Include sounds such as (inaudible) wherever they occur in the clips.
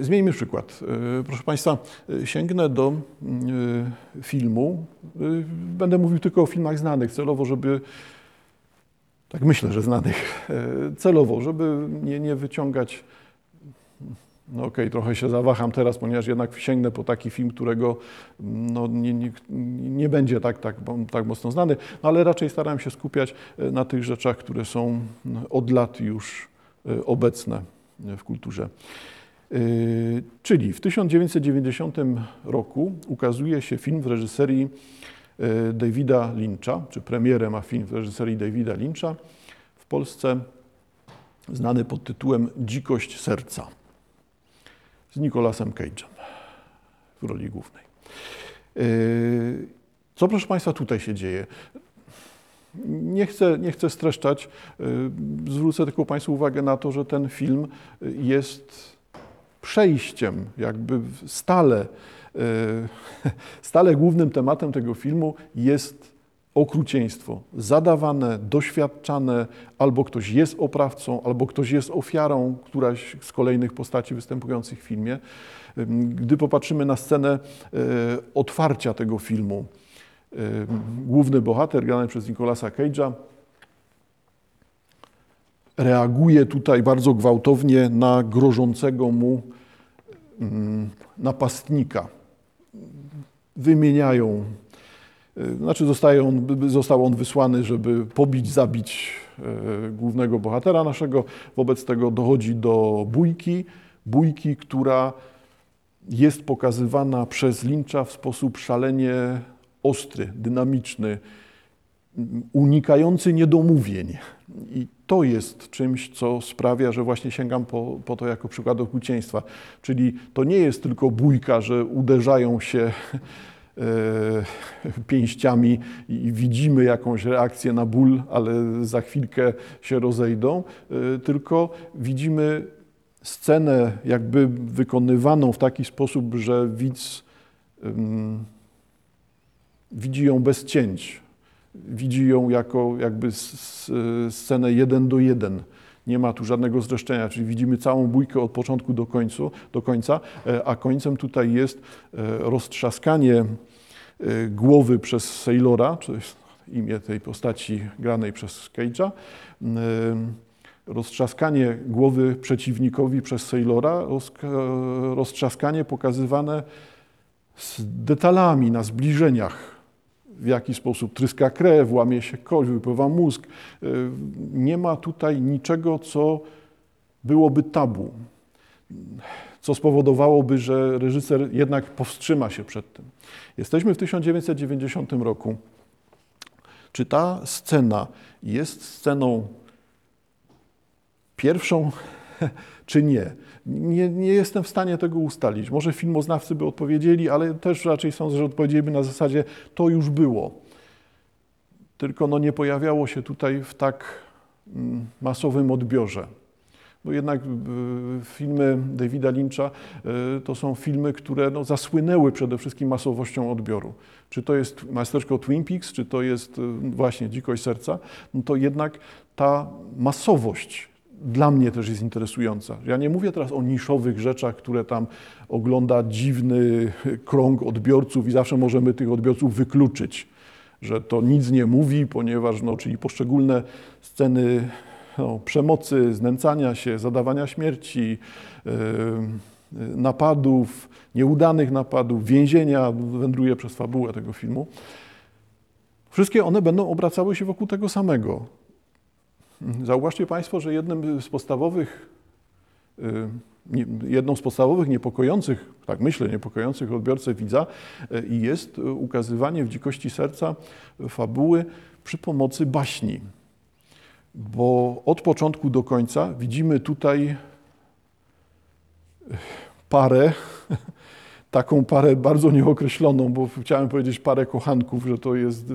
Zmieńmy przykład. Proszę Państwa, sięgnę do filmu. Będę mówił tylko o filmach znanych, celowo, żeby tak myślę, że znanych celowo, żeby nie, nie wyciągać no okej, okay, trochę się zawaham teraz, ponieważ jednak sięgnę po taki film, którego no, nie, nie, nie będzie tak, tak, tak mocno znany, no, ale raczej starałem się skupiać na tych rzeczach, które są od lat już obecne w kulturze. E, czyli w 1990 roku ukazuje się film w reżyserii Davida Lyncha, czy premierem ma film w reżyserii Davida Lyncha w Polsce, znany pod tytułem Dzikość serca z Nicolasem Cage'em w roli głównej. Yy, co proszę Państwa tutaj się dzieje? Nie chcę, nie chcę streszczać, zwrócę tylko Państwu uwagę na to, że ten film jest przejściem, jakby stale, yy, (laughs) stale głównym tematem tego filmu jest okrucieństwo zadawane, doświadczane, albo ktoś jest oprawcą, albo ktoś jest ofiarą, któraś z kolejnych postaci występujących w filmie. Gdy popatrzymy na scenę e, otwarcia tego filmu, e, główny bohater, grany przez Nicolasa Cage'a, reaguje tutaj bardzo gwałtownie na grożącego mu napastnika. Wymieniają Y, znaczy zostaje on, został on wysłany, żeby pobić, zabić y, głównego bohatera naszego. Wobec tego dochodzi do bójki, bójki, która jest pokazywana przez Lyncha w sposób szalenie ostry, dynamiczny, unikający niedomówień. I to jest czymś, co sprawia, że właśnie sięgam po, po to jako przykład okrucieństwa. Czyli to nie jest tylko bójka, że uderzają się E, pięściami i widzimy jakąś reakcję na ból, ale za chwilkę się rozejdą, e, tylko widzimy scenę jakby wykonywaną w taki sposób, że widz widzi ją bez cięć, widzi ją jako jakby scenę jeden do jeden. Nie ma tu żadnego zreszczenia, czyli widzimy całą bójkę od początku do, końcu, do końca, e, a końcem tutaj jest roztrzaskanie Y, głowy przez Sailora, to jest imię tej postaci granej przez Cage'a, roztrzaskanie głowy przeciwnikowi przez Sailora, roztrzaskanie pokazywane z detalami, na zbliżeniach, w jaki sposób tryska krew, łamie się kość, wypływa mózg. Y, nie ma tutaj niczego, co byłoby tabu, co spowodowałoby, że reżyser jednak powstrzyma się przed tym. Jesteśmy w 1990 roku. Czy ta scena jest sceną pierwszą, (laughs) czy nie? nie? Nie jestem w stanie tego ustalić. Może filmoznawcy by odpowiedzieli, ale też raczej sądzę, że odpowiedzieliby na zasadzie to już było. Tylko no nie pojawiało się tutaj w tak mm, masowym odbiorze bo jednak filmy Davida Lyncha e, to są filmy, które no, zasłynęły przede wszystkim masowością odbioru. Czy to jest Masterszko Twin Peaks, czy to jest e, właśnie Dzikość Serca, no to jednak ta masowość dla mnie też jest interesująca. Ja nie mówię teraz o niszowych rzeczach, które tam ogląda dziwny krąg odbiorców i zawsze możemy tych odbiorców wykluczyć, że to nic nie mówi, ponieważ, no, czyli poszczególne sceny no, przemocy, znęcania się, zadawania śmierci, yy, napadów, nieudanych napadów, więzienia, wędruje przez fabułę tego filmu. Wszystkie one będą obracały się wokół tego samego. Zauważcie Państwo, że jednym z podstawowych, yy, jedną z podstawowych niepokojących, tak myślę, niepokojących odbiorcę widza jest ukazywanie w dzikości serca fabuły przy pomocy baśni. Bo od początku do końca widzimy tutaj parę, (laughs) taką parę bardzo nieokreśloną, bo chciałem powiedzieć parę kochanków, że to jest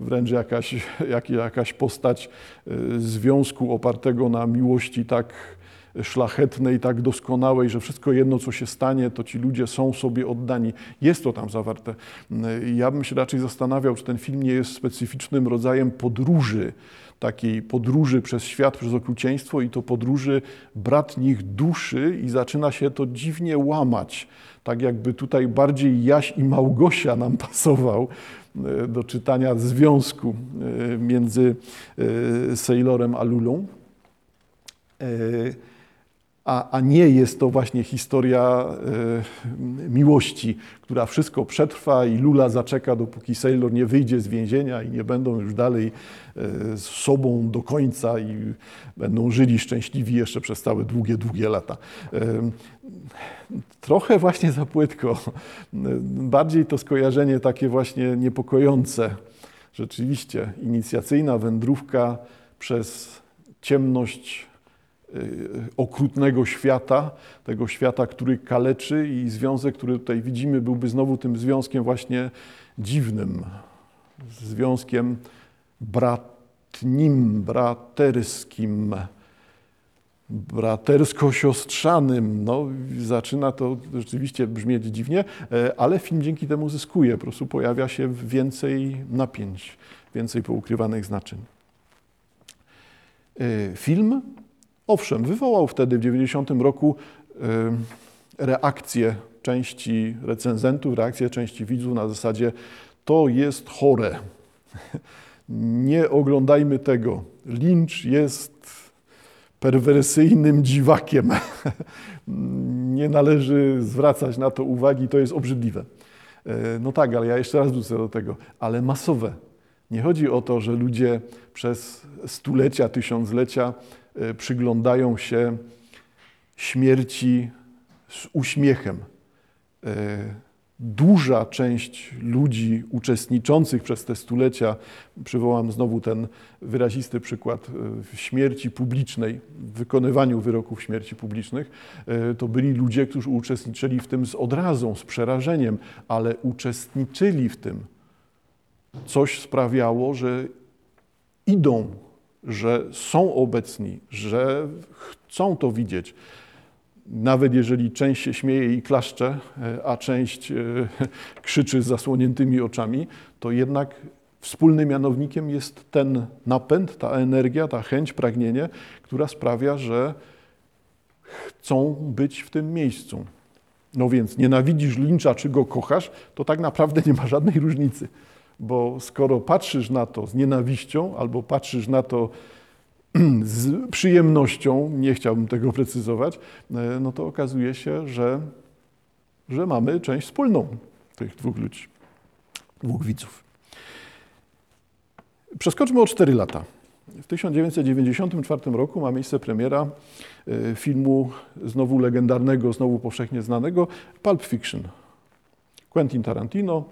wręcz jakaś, jak, jakaś postać e, związku opartego na miłości tak szlachetnej, tak doskonałej, że wszystko jedno, co się stanie, to ci ludzie są sobie oddani. Jest to tam zawarte. Ja bym się raczej zastanawiał, czy ten film nie jest specyficznym rodzajem podróży, takiej podróży przez świat, przez okrucieństwo i to podróży bratnich duszy i zaczyna się to dziwnie łamać. Tak jakby tutaj bardziej Jaś i Małgosia nam (laughs) pasował e, do czytania związku e, między e, Sailorem a Lulą a, a nie jest to właśnie historia e, miłości, która wszystko przetrwa i Lula zaczeka, dopóki Sailor nie wyjdzie z więzienia i nie będą już dalej e, z sobą do końca i będą żyli szczęśliwi jeszcze przez całe długie, długie lata. E, trochę właśnie za płytko. Bardziej to skojarzenie takie właśnie niepokojące. Rzeczywiście inicjacyjna wędrówka przez ciemność Y, okrutnego świata, tego świata, który kaleczy i związek, który tutaj widzimy, byłby znowu tym związkiem właśnie dziwnym, związkiem bratnim, braterskim, bratersko-siostrzanym. No, zaczyna to rzeczywiście brzmieć dziwnie, e, ale film dzięki temu zyskuje. Po prostu pojawia się więcej napięć, więcej poukrywanych znaczeń. E, film Owszem, wywołał wtedy w 90 roku reakcję części recenzentów, reakcję części widzów na zasadzie to jest chore. (laughs) Nie oglądajmy tego. Lynch jest perwersyjnym dziwakiem. (laughs) Nie należy zwracać na to uwagi, to jest obrzydliwe. E, no tak, ale ja jeszcze raz wrócę do tego, ale masowe. Nie chodzi o to, że ludzie przez stulecia, tysiąclecia E, przyglądają się śmierci z uśmiechem. E, duża część ludzi uczestniczących przez te stulecia, przywołam znowu ten wyrazisty przykład e, śmierci publicznej, w wykonywaniu wyroków śmierci publicznych, to byli ludzie, którzy uczestniczyli w tym z odrazą, z przerażeniem, ale uczestniczyli w tym. Coś sprawiało, że idą że są obecni, że chcą to widzieć. Nawet jeżeli część się śmieje i klaszcze, e, a część e, (laughs) krzyczy z zasłoniętymi oczami, to jednak wspólnym mianownikiem jest ten napęd, ta energia, ta chęć, pragnienie, która sprawia, że chcą być w tym miejscu. No więc nienawidzisz lincza, czy go kochasz, to tak naprawdę nie ma żadnej różnicy. Bo skoro patrzysz na to z nienawiścią albo patrzysz na to (clears throat) z przyjemnością, nie chciałbym tego precyzować, e, no to okazuje się, że, że mamy część wspólną tych dwóch ludzi, dwóch widzów. Przeskoczmy o 4 lata. W 1994 roku ma miejsce premiera e, filmu znowu legendarnego, znowu powszechnie znanego Pulp Fiction. Quentin Tarantino,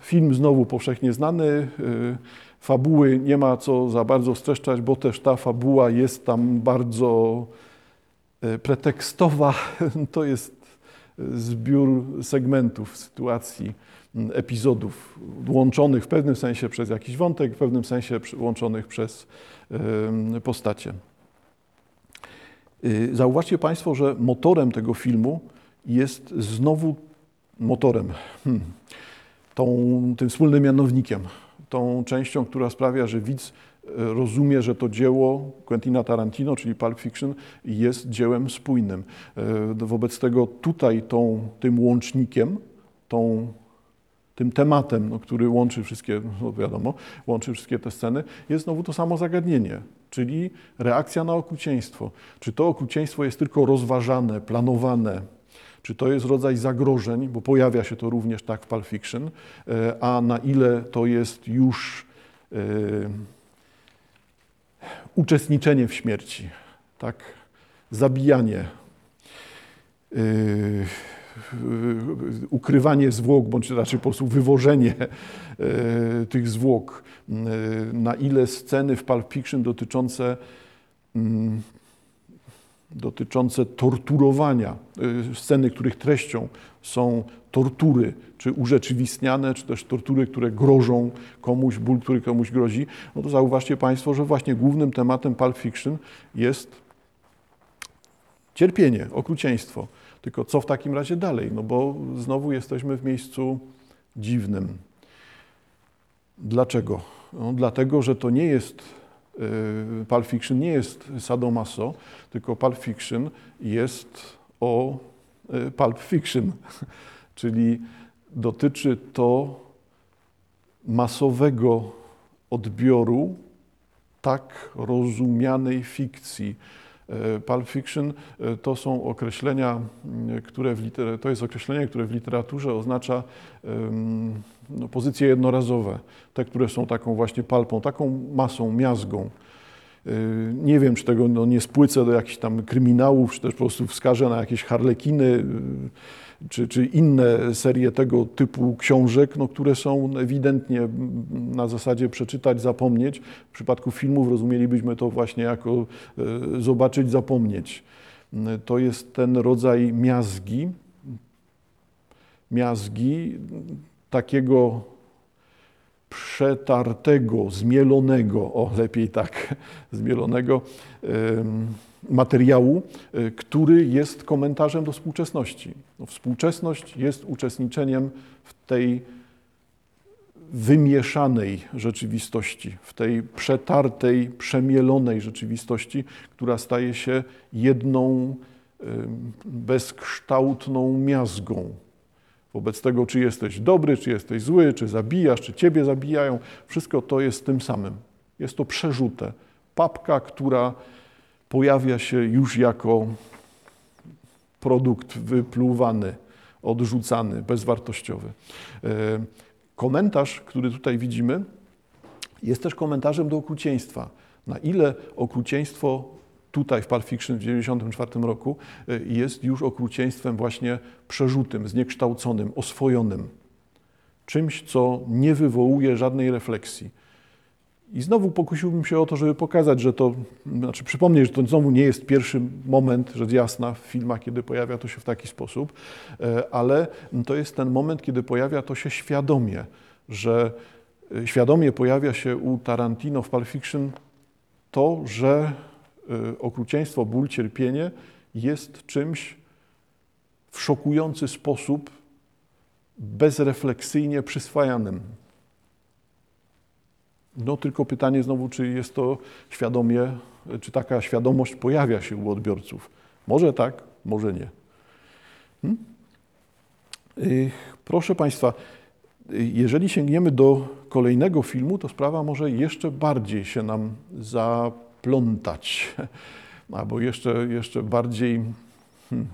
Film znowu powszechnie znany. Y, fabuły nie ma co za bardzo streszczać, bo też ta fabuła jest tam bardzo y, pretekstowa. (laughs) To jest zbiór segmentów, sytuacji, mm, epizodów, łączonych w pewnym sensie przez jakiś wątek, w pewnym sensie łączonych przez postacie. Y, zauważcie Państwo, że motorem tego filmu jest znowu motorem. Hmm tą, tym wspólnym mianownikiem, tą częścią, która sprawia, że widz e, rozumie, że to dzieło Quentina Tarantino, czyli Pulp Fiction, jest dziełem spójnym. E, wobec tego tutaj tą, tym łącznikiem, tą, tym tematem, no, który łączy wszystkie, no wiadomo, łączy wszystkie te sceny, jest znowu to samo zagadnienie, czyli reakcja na okrucieństwo. Czy to okrucieństwo jest tylko rozważane, planowane, czy to jest rodzaj zagrożeń, bo pojawia się to również tak w Pulp Fiction, e, a na ile to jest już e, uczestniczenie w śmierci, tak? zabijanie, e, ukrywanie zwłok, bądź raczej po prostu wywożenie tych zwłok, na ile sceny w Pulp Fiction dotyczące mm, dotyczące torturowania, y, sceny, których treścią są tortury, czy urzeczywistniane, czy też tortury, które grożą komuś, ból, który komuś grozi, no to zauważcie Państwo, że właśnie głównym tematem Pulp Fiction jest cierpienie, okrucieństwo. Tylko co w takim razie dalej? No bo znowu jesteśmy w miejscu dziwnym. Dlaczego? No, dlatego, że to nie jest Pulp Fiction nie jest sadomaso, tylko Pulp Fiction jest o y, Pulp Fiction, (laughs) czyli dotyczy to masowego odbioru tak rozumianej fikcji. E, Pulp Fiction e, to są określenia, które w liter- to jest określenie, które w literaturze oznacza no, pozycje jednorazowe, te, które są taką właśnie palpą, taką masą, miazgą. E, nie wiem, czy tego no, nie spłycę do jakichś tam kryminałów, czy też po prostu wskażę na jakieś harlekiny, czy, czy inne serie tego typu książek, no, które są ewidentnie na zasadzie przeczytać, zapomnieć. W przypadku filmów rozumielibyśmy to właśnie jako e, zobaczyć, zapomnieć. To jest ten rodzaj miazgi, miazgi takiego przetartego, zmielonego, o lepiej tak, (laughs) zmielonego materiału, e, który jest komentarzem do współczesności. No, współczesność jest uczestniczeniem w tej wymieszanej rzeczywistości, w tej przetartej, przemielonej rzeczywistości, która staje się jedną bezkształtną miazgą. Wobec tego, czy jesteś dobry, czy jesteś zły, czy zabijasz, czy ciebie zabijają, wszystko to jest tym samym. Jest to przerzute. Papka, która pojawia się już jako produkt wypluwany, odrzucany, bezwartościowy. E, komentarz, który tutaj widzimy, jest też komentarzem do okrucieństwa. Na ile okrucieństwo tutaj w Pulp Fiction w 1994 roku e, jest już okrucieństwem właśnie przerzutym, zniekształconym, oswojonym. Czymś, co nie wywołuje żadnej refleksji. I znowu pokusiłbym się o to, żeby pokazać, że to, znaczy przypomnieć, że to znowu nie jest pierwszy moment, rzecz jasna, w filmach, kiedy pojawia to się w taki sposób, e, ale to jest ten moment, kiedy pojawia to się świadomie, że e, świadomie pojawia się u Tarantino w Pulp Fiction to, że e, okrucieństwo, ból, cierpienie jest czymś w szokujący sposób bezrefleksyjnie przyswajanym. No tylko pytanie znowu, czy jest to świadomie, czy taka świadomość pojawia się u odbiorców. Może tak, może nie. Hmm? Proszę Państwa, jeżeli sięgniemy do kolejnego filmu, to sprawa może jeszcze bardziej się nam zaplątać, (laughs) albo jeszcze, jeszcze bardziej hmm,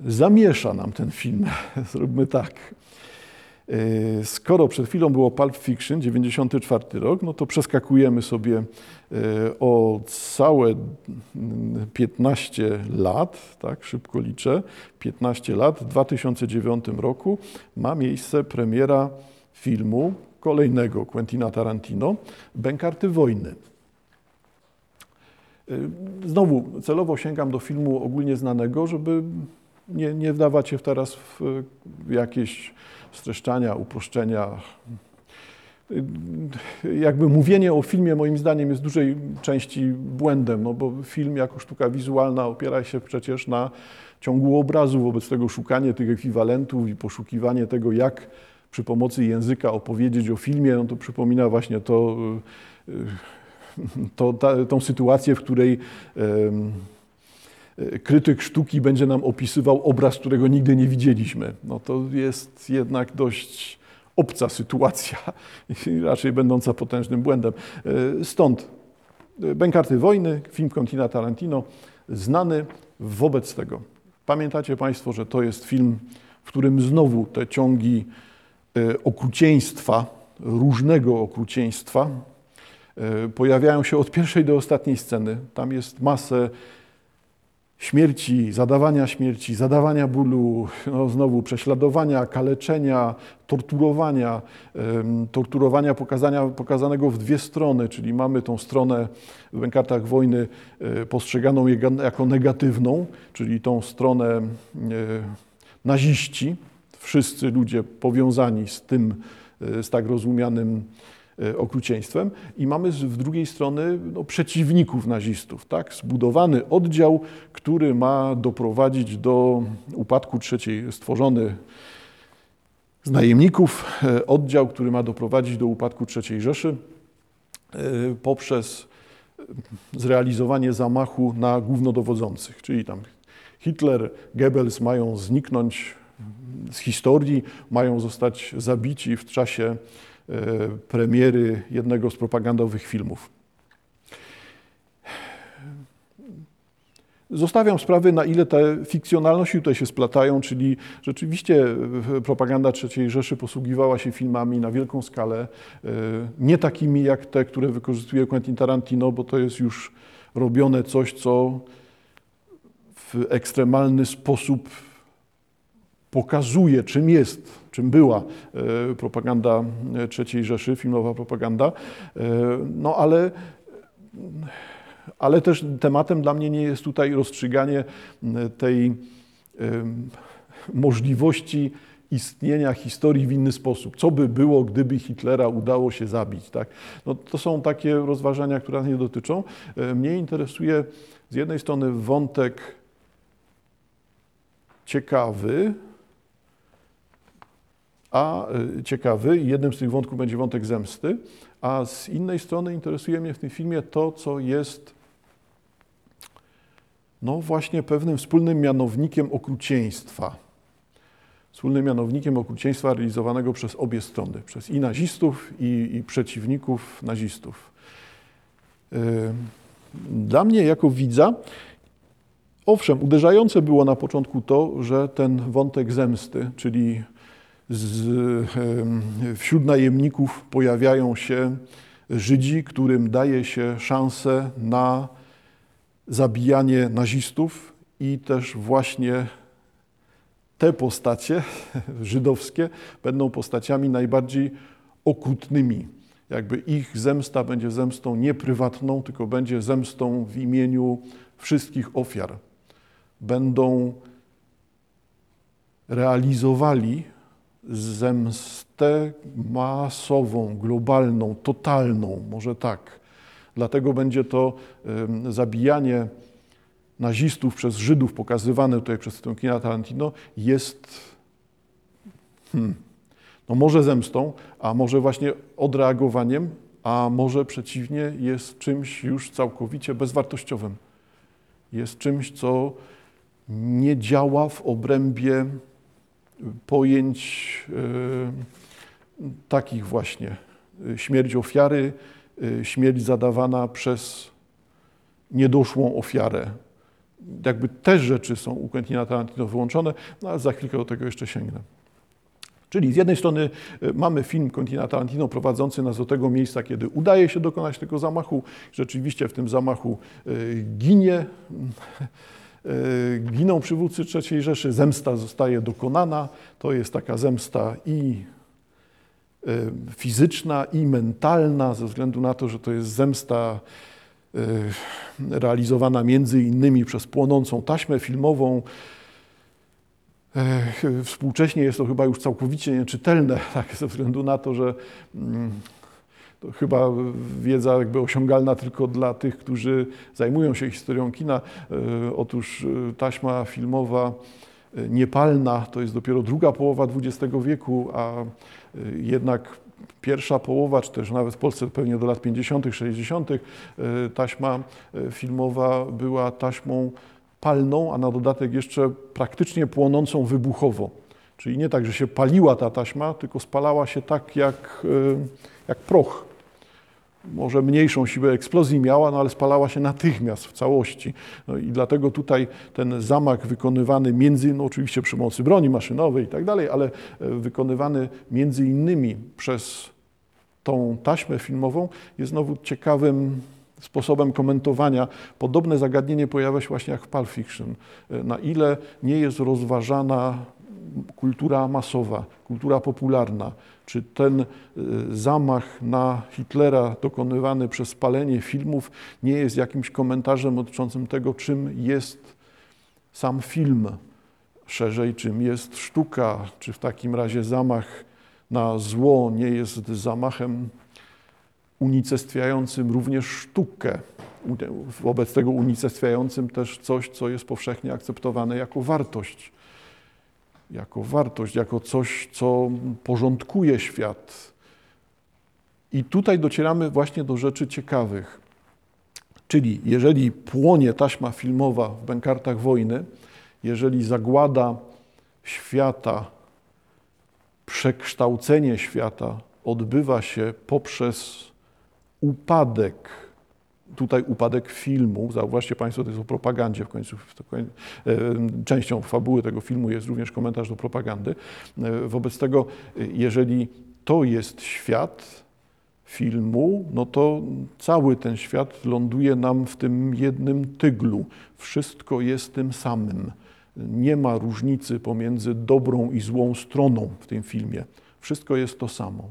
zamiesza nam ten film. (laughs) Zróbmy tak. E, skoro przed chwilą było Pulp Fiction, 94 rok, no to przeskakujemy sobie e, o całe 15 lat, tak szybko liczę, 15 lat, w 2009 roku ma miejsce premiera filmu kolejnego Quentina Tarantino, Bękarty wojny. E, znowu celowo sięgam do filmu ogólnie znanego, żeby nie, nie wdawać się teraz w jakieś streszczania, uproszczenia. Jakby mówienie o filmie moim zdaniem jest w dużej części błędem, no bo film jako sztuka wizualna opiera się przecież na ciągu obrazu, wobec tego szukanie tych ekwiwalentów i poszukiwanie tego, jak przy pomocy języka opowiedzieć o filmie, no to przypomina właśnie to, to ta, tą sytuację, w której krytyk sztuki będzie nam opisywał obraz, którego nigdy nie widzieliśmy. No to jest jednak dość obca sytuacja (laughs) raczej będąca potężnym błędem. E, stąd e, Bękarty Wojny, film Contina Tarantino, znany wobec tego. Pamiętacie Państwo, że to jest film, w którym znowu te ciągi e, okrucieństwa, różnego okrucieństwa, pojawiają się od pierwszej do ostatniej sceny. Tam jest masę śmierci, zadawania śmierci, zadawania bólu, no znowu prześladowania, kaleczenia, torturowania, torturowania pokazania, pokazanego w dwie strony, czyli mamy tą stronę w Bękartach Wojny e, postrzeganą jako negatywną, czyli tą stronę e, naziści, wszyscy ludzie powiązani z tym, e, z tak rozumianym okrucieństwem i mamy z drugiej strony no, przeciwników nazistów, tak? zbudowany oddział, który ma doprowadzić do upadku trzeciej, stworzony z najemników, e, oddział, który ma doprowadzić do upadku III Rzeszy e, poprzez zrealizowanie zamachu na głównodowodzących, czyli tam Hitler, Goebbels mają zniknąć z historii, mają zostać zabici w czasie E, premiery jednego z propagandowych filmów. Zostawiam sprawy, na ile te fikcjonalności tutaj się splatają, czyli rzeczywiście e, propaganda III Rzeszy posługiwała się filmami na wielką skalę, e, nie takimi jak te, które wykorzystuje Quentin Tarantino, bo to jest już robione coś, co w ekstremalny sposób pokazuje, czym jest, czym była e, propaganda III Rzeszy, filmowa propaganda. E, no ale, ale też tematem dla mnie nie jest tutaj rozstrzyganie tej możliwości istnienia historii w inny sposób. Co by było, gdyby Hitlera udało się zabić? Tak? No, to są takie rozważania, które nie dotyczą. E, mnie interesuje z jednej strony wątek ciekawy, a y, ciekawy, jednym z tych wątków będzie wątek zemsty, a z innej strony interesuje mnie w tym filmie to, co jest no właśnie pewnym wspólnym mianownikiem okrucieństwa. Wspólnym mianownikiem okrucieństwa realizowanego przez obie strony, przez i nazistów, i, i przeciwników nazistów. Dla mnie jako widza, owszem, uderzające było na początku to, że ten wątek zemsty, czyli z, wśród najemników pojawiają się Żydzi, którym daje się szansę na zabijanie nazistów i też właśnie te postacie (laughs) żydowskie będą postaciami najbardziej okrutnymi. Jakby ich zemsta będzie zemstą nie prywatną, tylko będzie zemstą w imieniu wszystkich ofiar. Będą realizowali zemstę masową, globalną, totalną, może tak. Dlatego będzie to zabijanie nazistów przez Żydów pokazywane tutaj przez tę kina Tarantino jest hmm, no może zemstą, a może właśnie odreagowaniem, a może przeciwnie jest czymś już całkowicie bezwartościowym. Jest czymś, co nie działa w obrębie pojęć e, takich właśnie. Śmierć ofiary, e, śmierć zadawana przez niedoszłą ofiarę. Jakby te rzeczy są u Quentina Tarantino wyłączone, no ale za chwilkę do tego jeszcze sięgnę. Czyli z jednej strony e, mamy film Quentina Tarantino prowadzący nas do tego miejsca, kiedy udaje się dokonać tego zamachu. Rzeczywiście w tym zamachu ginie giną przywódcy III Rzeszy, zemsta zostaje dokonana. To jest taka zemsta i e, fizyczna, i mentalna, ze względu na to, że to jest zemsta e, realizowana między innymi przez płonącą taśmę filmową. Współcześnie jest to chyba już całkowicie nieczytelne, (laughs) tak, ze względu na to, że mm, to chyba wiedza jakby osiągalna tylko dla tych, którzy zajmują się historią kina. E, otóż e, taśma filmowa e, niepalna to jest dopiero druga połowa XX wieku, a jednak pierwsza połowa, czy też nawet w Polsce pewnie do lat 50., 60., taśma filmowa była taśmą palną, a na dodatek jeszcze praktycznie płonącą wybuchowo. Czyli nie tak, że się paliła ta taśma, tylko spalała się tak jak, jak proch może mniejszą siłę eksplozji miała, no ale spalała się natychmiast w całości. No i dlatego tutaj ten zamach wykonywany między, no oczywiście przy pomocy broni maszynowej i tak dalej, ale e, wykonywany między innymi przez tą taśmę filmową jest znowu ciekawym sposobem komentowania. Podobne zagadnienie pojawia się właśnie jak w Pulp Fiction. Na ile nie jest rozważana kultura masowa, kultura popularna, czy ten zamach na Hitlera dokonywany przez spalenie filmów nie jest jakimś komentarzem dotyczącym tego, czym jest sam film, szerzej czym jest sztuka, czy w takim razie zamach na zło nie jest zamachem unicestwiającym również sztukę, wobec tego unicestwiającym też coś, co jest powszechnie akceptowane jako wartość, jako wartość, jako coś, co porządkuje świat. I tutaj docieramy właśnie do rzeczy ciekawych. Czyli jeżeli płonie taśma filmowa w bękartach wojny, jeżeli zagłada świata, przekształcenie świata odbywa się poprzez upadek, tutaj upadek filmu, zauważcie Państwo, to jest o propagandzie w końcu, e, częścią fabuły tego filmu jest również komentarz do propagandy. E, wobec tego, jeżeli to jest świat filmu, no to cały ten świat ląduje nam w tym jednym tyglu. Wszystko jest tym samym. Nie ma różnicy pomiędzy dobrą i złą stroną w tym filmie. Wszystko jest to samo.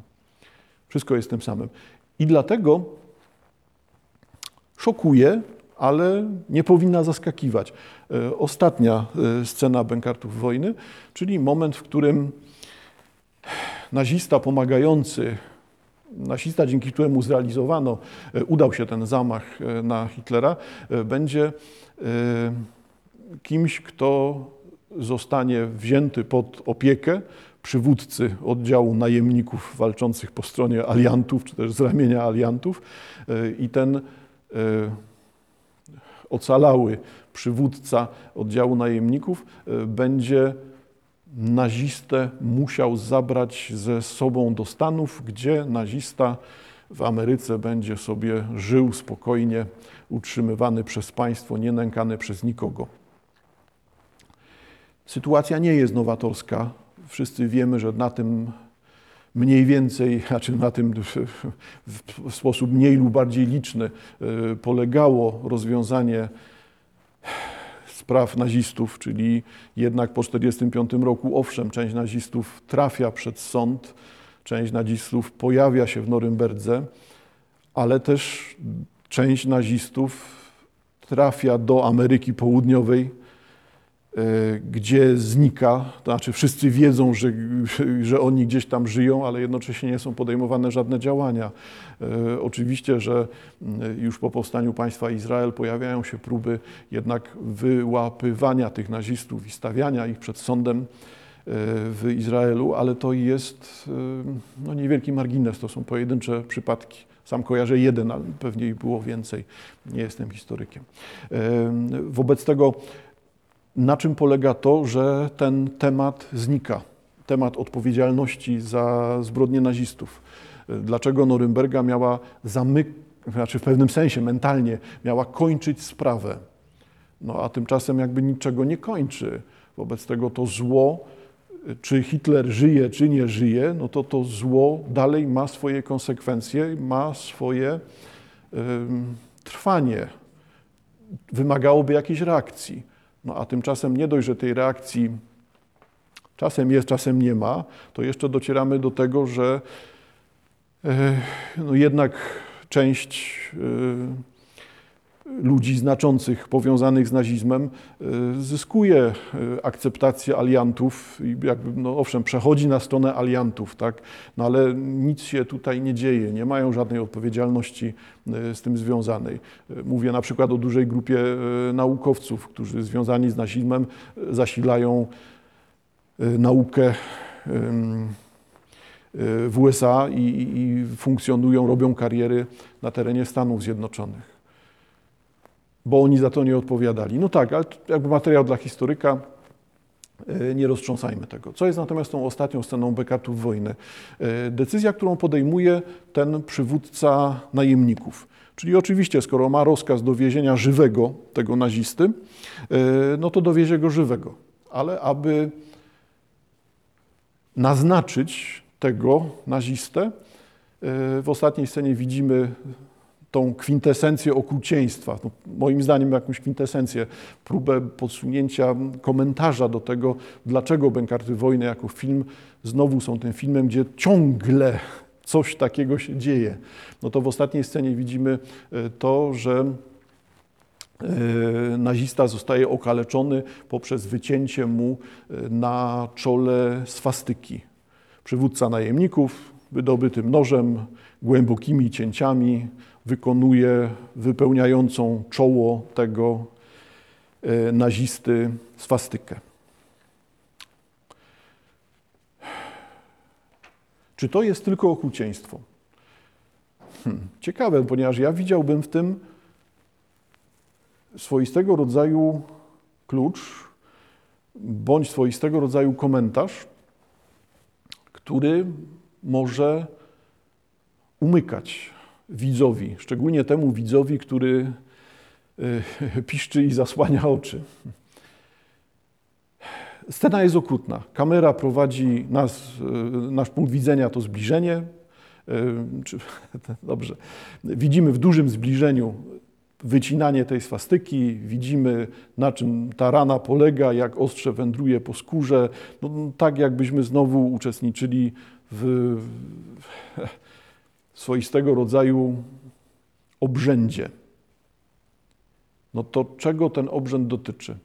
Wszystko jest tym samym. I dlatego szokuje, ale nie powinna zaskakiwać. E, ostatnia e, scena Bękartów Wojny, czyli moment, w którym nazista pomagający, nazista, dzięki któremu zrealizowano, e, udał się ten zamach na Hitlera, będzie kimś, kto zostanie wzięty pod opiekę przywódcy oddziału najemników walczących po stronie aliantów, czy też z ramienia aliantów. I ten ocalały przywódca oddziału najemników e, będzie nazistę musiał zabrać ze sobą do Stanów, gdzie nazista w Ameryce będzie sobie żył spokojnie, utrzymywany przez państwo, nie nękany przez nikogo. Sytuacja nie jest nowatorska. Wszyscy wiemy, że na tym mniej więcej, znaczy na tym w sposób mniej lub bardziej liczny e, polegało rozwiązanie spraw nazistów, czyli jednak po 1945 roku, owszem, część nazistów trafia przed sąd, część nazistów pojawia się w Norymberdze, ale też część nazistów trafia do Ameryki Południowej, gdzie znika, to znaczy wszyscy wiedzą, że, że oni gdzieś tam żyją, ale jednocześnie nie są podejmowane żadne działania. E, oczywiście, że mm, już po powstaniu państwa Izrael pojawiają się próby jednak wyłapywania tych nazistów i stawiania ich przed sądem e, w Izraelu, ale to jest no, niewielki margines, to są pojedyncze przypadki. Sam kojarzę jeden, ale pewnie ich było więcej. Nie jestem historykiem. Wobec tego na czym polega to, że ten temat znika? Temat odpowiedzialności za zbrodnie nazistów. Dlaczego Norymberga miała zamykać, znaczy w pewnym sensie mentalnie miała kończyć sprawę? No a tymczasem jakby niczego nie kończy. Wobec tego to zło, czy Hitler żyje, czy nie żyje, no to to zło dalej ma swoje konsekwencje, ma swoje trwanie. Wymagałoby jakiejś reakcji. No a tymczasem nie dość, że tej reakcji czasem jest, czasem nie ma, to jeszcze docieramy do tego, że e, no jednak część e, ludzi znaczących powiązanych z nazizmem e, zyskuje akceptację aliantów i jakby, no owszem, przechodzi na stronę aliantów, tak? no ale nic się tutaj nie dzieje, nie mają żadnej odpowiedzialności E, z tym związanej. E, mówię na przykład o dużej grupie e, naukowców, którzy związani z nazizmem zasilają naukę w USA i, i funkcjonują, robią kariery na terenie Stanów Zjednoczonych. Bo oni za to nie odpowiadali. No tak, ale jakby materiał dla historyka, nie roztrząsajmy tego. Co jest natomiast tą ostatnią sceną Bekatów wojny? Decyzja, którą podejmuje ten przywódca najemników. Czyli oczywiście, skoro ma rozkaz dowiezienia żywego tego nazisty, e, no to dowiezie go żywego. Ale aby naznaczyć tego nazistę, e, w ostatniej scenie widzimy tą kwintesencję okrucieństwa, no, moim zdaniem jakąś kwintesencję, próbę podsunięcia komentarza do tego, dlaczego Bękarty Wojny jako film znowu są tym filmem, gdzie ciągle coś takiego się dzieje. No to w ostatniej scenie widzimy e, to, że e, nazista zostaje okaleczony poprzez wycięcie mu e, na czole swastyki. Przywódca najemników wydobytym nożem, głębokimi cięciami wykonuje wypełniającą czoło tego nazisty swastykę. Czy to jest tylko okrucieństwo? Hmm, ciekawe, ponieważ ja widziałbym w tym swoistego rodzaju klucz bądź swoistego rodzaju komentarz, który może umykać widzowi, szczególnie temu widzowi, który e, (laughs) piszczy i zasłania oczy. Scena jest okrutna. Kamera prowadzi nas, e, nasz punkt widzenia to zbliżenie. E, (laughs) dobrze. Widzimy w dużym zbliżeniu wycinanie tej swastyki, widzimy na czym ta rana polega, jak ostrze wędruje po skórze. No, tak jakbyśmy znowu uczestniczyli w swoistego rodzaju obrzędzie. No to czego ten obrzęd dotyczy?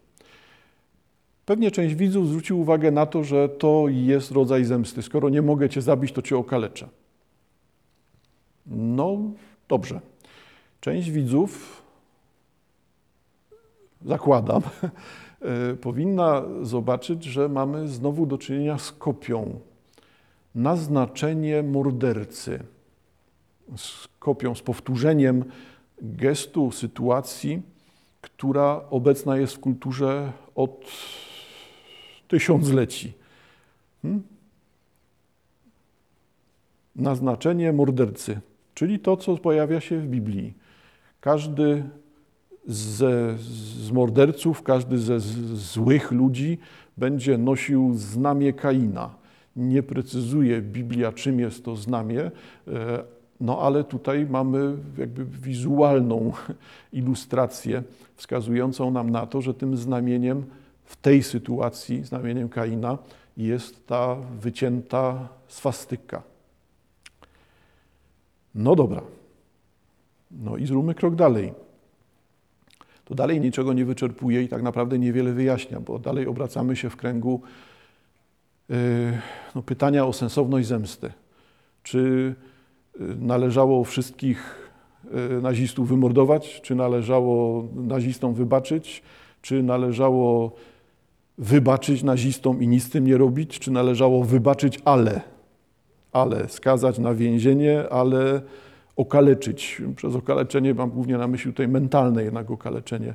Pewnie część widzów zwróci uwagę na to, że to jest rodzaj zemsty. Skoro nie mogę cię zabić, to cię okaleczę. No dobrze. Część widzów, zakładam, (laughs) e, powinna zobaczyć, że mamy znowu do czynienia z kopią. Naznaczenie mordercy. Z kopią, z powtórzeniem gestu, sytuacji, która obecna jest w kulturze od tysiącleci. Hmm? Naznaczenie mordercy, czyli to, co pojawia się w Biblii. Każdy ze, z morderców, każdy ze złych ludzi będzie nosił znamię Kaina. Nie precyzuje Biblia, czym jest to znamię, e, no ale tutaj mamy jakby wizualną (laughs) ilustrację wskazującą nam na to, że tym znamieniem w tej sytuacji znamieniem Kaina jest ta wycięta swastyka. No dobra. No i zróbmy krok dalej. To dalej niczego nie wyczerpuje i tak naprawdę niewiele wyjaśnia, bo dalej obracamy się w kręgu yy, no, pytania o sensowność zemsty. Czy należało wszystkich yy, nazistów wymordować? Czy należało nazistom wybaczyć? Czy należało wybaczyć nazistom i nic z tym nie robić, czy należało wybaczyć, ale, ale skazać na więzienie, ale okaleczyć. Przez okaleczenie mam głównie na myśli tutaj mentalne jednak okaleczenie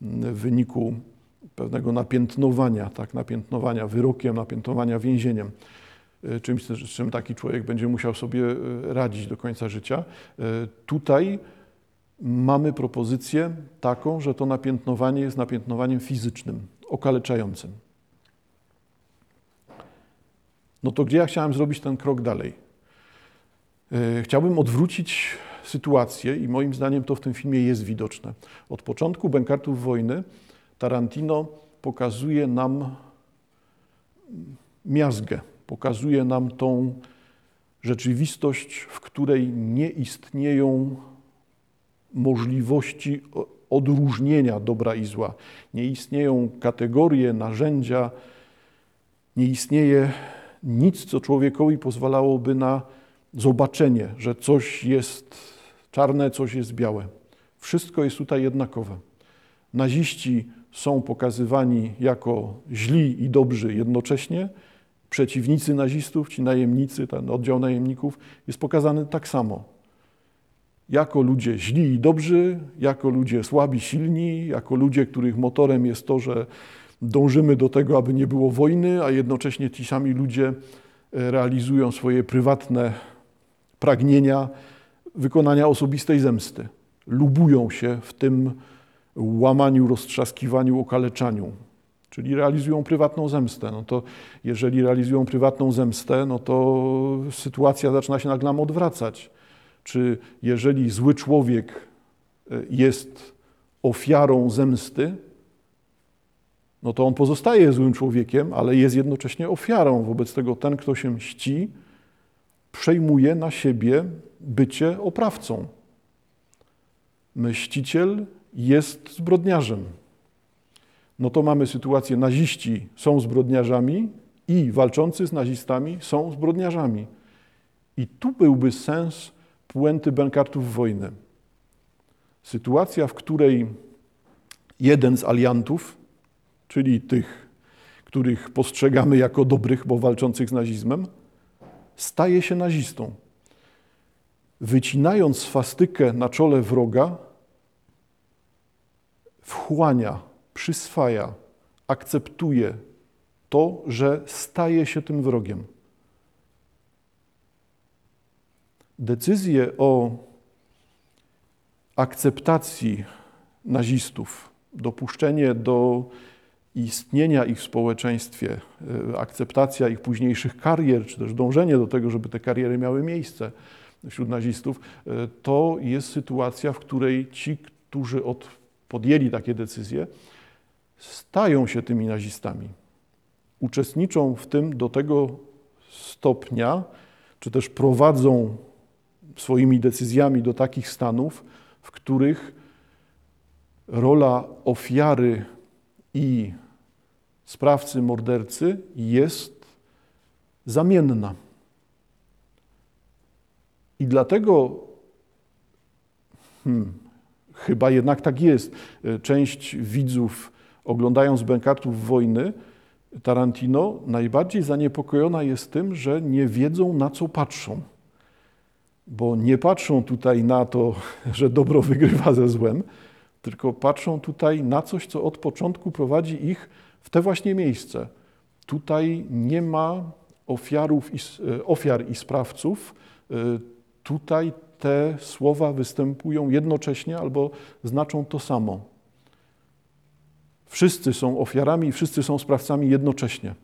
w wyniku pewnego napiętnowania, tak, napiętnowania wyrokiem, napiętnowania więzieniem. E, czymś, z czym taki człowiek będzie musiał sobie e, radzić do końca życia. E, tutaj mamy propozycję taką, że to napiętnowanie jest napiętnowaniem fizycznym okaleczającym. No to gdzie ja chciałem zrobić ten krok dalej? Chciałbym odwrócić sytuację i moim zdaniem to w tym filmie jest widoczne. Od początku Bękartów Wojny Tarantino pokazuje nam miazgę, pokazuje nam tą rzeczywistość, w której nie istnieją możliwości odróżnienia dobra i zła. Nie istnieją kategorie, narzędzia, nie istnieje nic, co człowiekowi pozwalałoby na zobaczenie, że coś jest czarne, coś jest białe. Wszystko jest tutaj jednakowe. Naziści są pokazywani jako źli i dobrzy jednocześnie. Przeciwnicy nazistów, ci najemnicy, ten oddział najemników jest pokazany tak samo jako ludzie źli i dobrzy, jako ludzie słabi, silni, jako ludzie, których motorem jest to, że dążymy do tego, aby nie było wojny, a jednocześnie ci sami ludzie e, realizują swoje prywatne pragnienia wykonania osobistej zemsty. Lubują się w tym łamaniu, roztrzaskiwaniu, okaleczaniu. Czyli realizują prywatną zemstę. No to jeżeli realizują prywatną zemstę, no to sytuacja zaczyna się nagle nam odwracać czy jeżeli zły człowiek e, jest ofiarą zemsty, no to on pozostaje złym człowiekiem, ale jest jednocześnie ofiarą. Wobec tego ten, kto się mści, przejmuje na siebie bycie oprawcą. Mściciel jest zbrodniarzem. No to mamy sytuację, naziści są zbrodniarzami i walczący z nazistami są zbrodniarzami. I tu byłby sens puenty Benkartów wojny. Sytuacja, w której jeden z aliantów, czyli tych, których postrzegamy jako dobrych, bo walczących z nazizmem, staje się nazistą. Wycinając swastykę na czole wroga, wchłania, przyswaja, akceptuje to, że staje się tym wrogiem. Decyzję o akceptacji nazistów, dopuszczenie do istnienia ich w społeczeństwie, e, akceptacja ich późniejszych karier, czy też dążenie do tego, żeby te kariery miały miejsce wśród nazistów, e, to jest sytuacja, w której ci, którzy od, podjęli takie decyzje, stają się tymi nazistami. Uczestniczą w tym do tego stopnia, czy też prowadzą swoimi decyzjami do takich stanów, w których rola ofiary i sprawcy, mordercy jest zamienna. I dlatego hmm, chyba jednak tak jest. Część widzów, oglądając Bękartów wojny, Tarantino najbardziej zaniepokojona jest tym, że nie wiedzą na co patrzą. Bo nie patrzą tutaj na to, (laughs) że dobro wygrywa ze złem, tylko patrzą tutaj na coś, co od początku prowadzi ich w te właśnie miejsce. Tutaj nie ma ofiarów i, e, ofiar i sprawców. E, tutaj te słowa występują jednocześnie albo znaczą to samo. Wszyscy są ofiarami, wszyscy są sprawcami jednocześnie.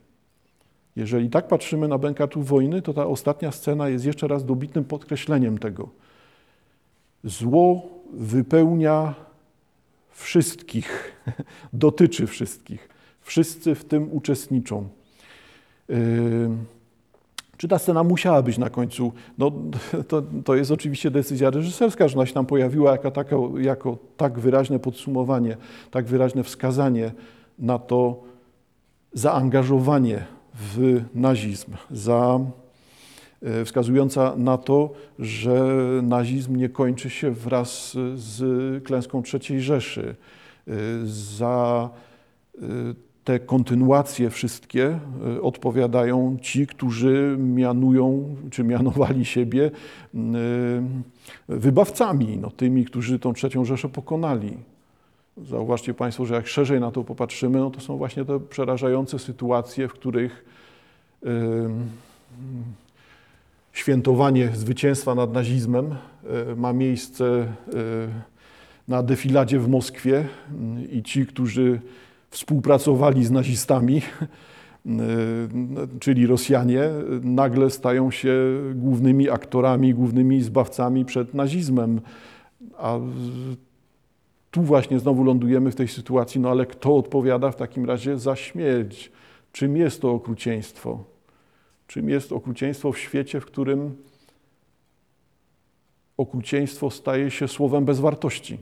Jeżeli tak patrzymy na Bękatów wojny, to ta ostatnia scena jest jeszcze raz dobitnym podkreśleniem tego. Zło wypełnia wszystkich, (laughs) dotyczy wszystkich. Wszyscy w tym uczestniczą. Yy, czy ta scena musiała być na końcu? No, (laughs) to, to jest oczywiście decyzja reżyserska, że ona się tam pojawiła jako, taka, jako tak wyraźne podsumowanie, tak wyraźne wskazanie na to zaangażowanie w nazizm, za, e, wskazująca na to, że nazizm nie kończy się wraz z klęską III Rzeszy, e, za e, te kontynuacje wszystkie odpowiadają ci, którzy mianują, czy mianowali siebie wybawcami, no, tymi, którzy tą trzecią Rzeszę pokonali. Zauważcie Państwo, że jak szerzej na to popatrzymy, no to są właśnie te przerażające sytuacje, w których świętowanie zwycięstwa nad nazizmem yy, ma miejsce na defiladzie w Moskwie i ci, którzy współpracowali z nazistami, (laughs) czyli Rosjanie, nagle stają się głównymi aktorami, głównymi zbawcami przed nazizmem. A tu właśnie znowu lądujemy w tej sytuacji, no ale kto odpowiada w takim razie za śmierć? Czym jest to okrucieństwo? Czym jest okrucieństwo w świecie, w którym okrucieństwo staje się słowem bez wartości?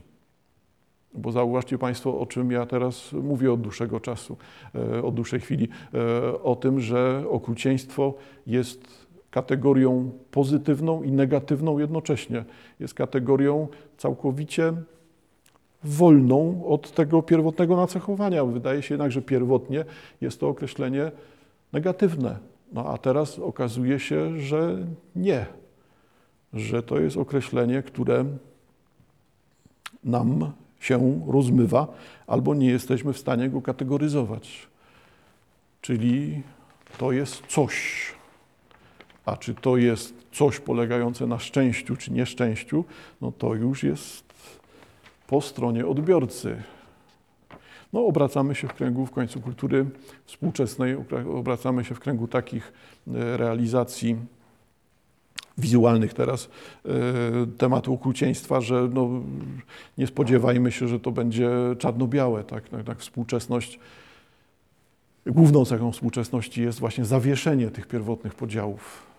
Bo zauważcie Państwo, o czym ja teraz mówię od dłuższego czasu, e, od dłuższej chwili, e, o tym, że okrucieństwo jest kategorią pozytywną i negatywną jednocześnie. Jest kategorią całkowicie wolną od tego pierwotnego nacechowania. Wydaje się jednak, że pierwotnie jest to określenie negatywne. No a teraz okazuje się, że nie, że to jest określenie, które nam się rozmywa, albo nie jesteśmy w stanie go kategoryzować. Czyli to jest coś. A czy to jest coś polegające na szczęściu czy nieszczęściu, no to już jest po stronie odbiorcy. No, obracamy się w kręgu w końcu kultury współczesnej, obracamy się w kręgu takich e, realizacji wizualnych teraz e, tematu okrucieństwa, że no, nie spodziewajmy się, że to będzie czarno-białe. Tak? Tak, tak współczesność, główną cechą współczesności jest właśnie zawieszenie tych pierwotnych podziałów.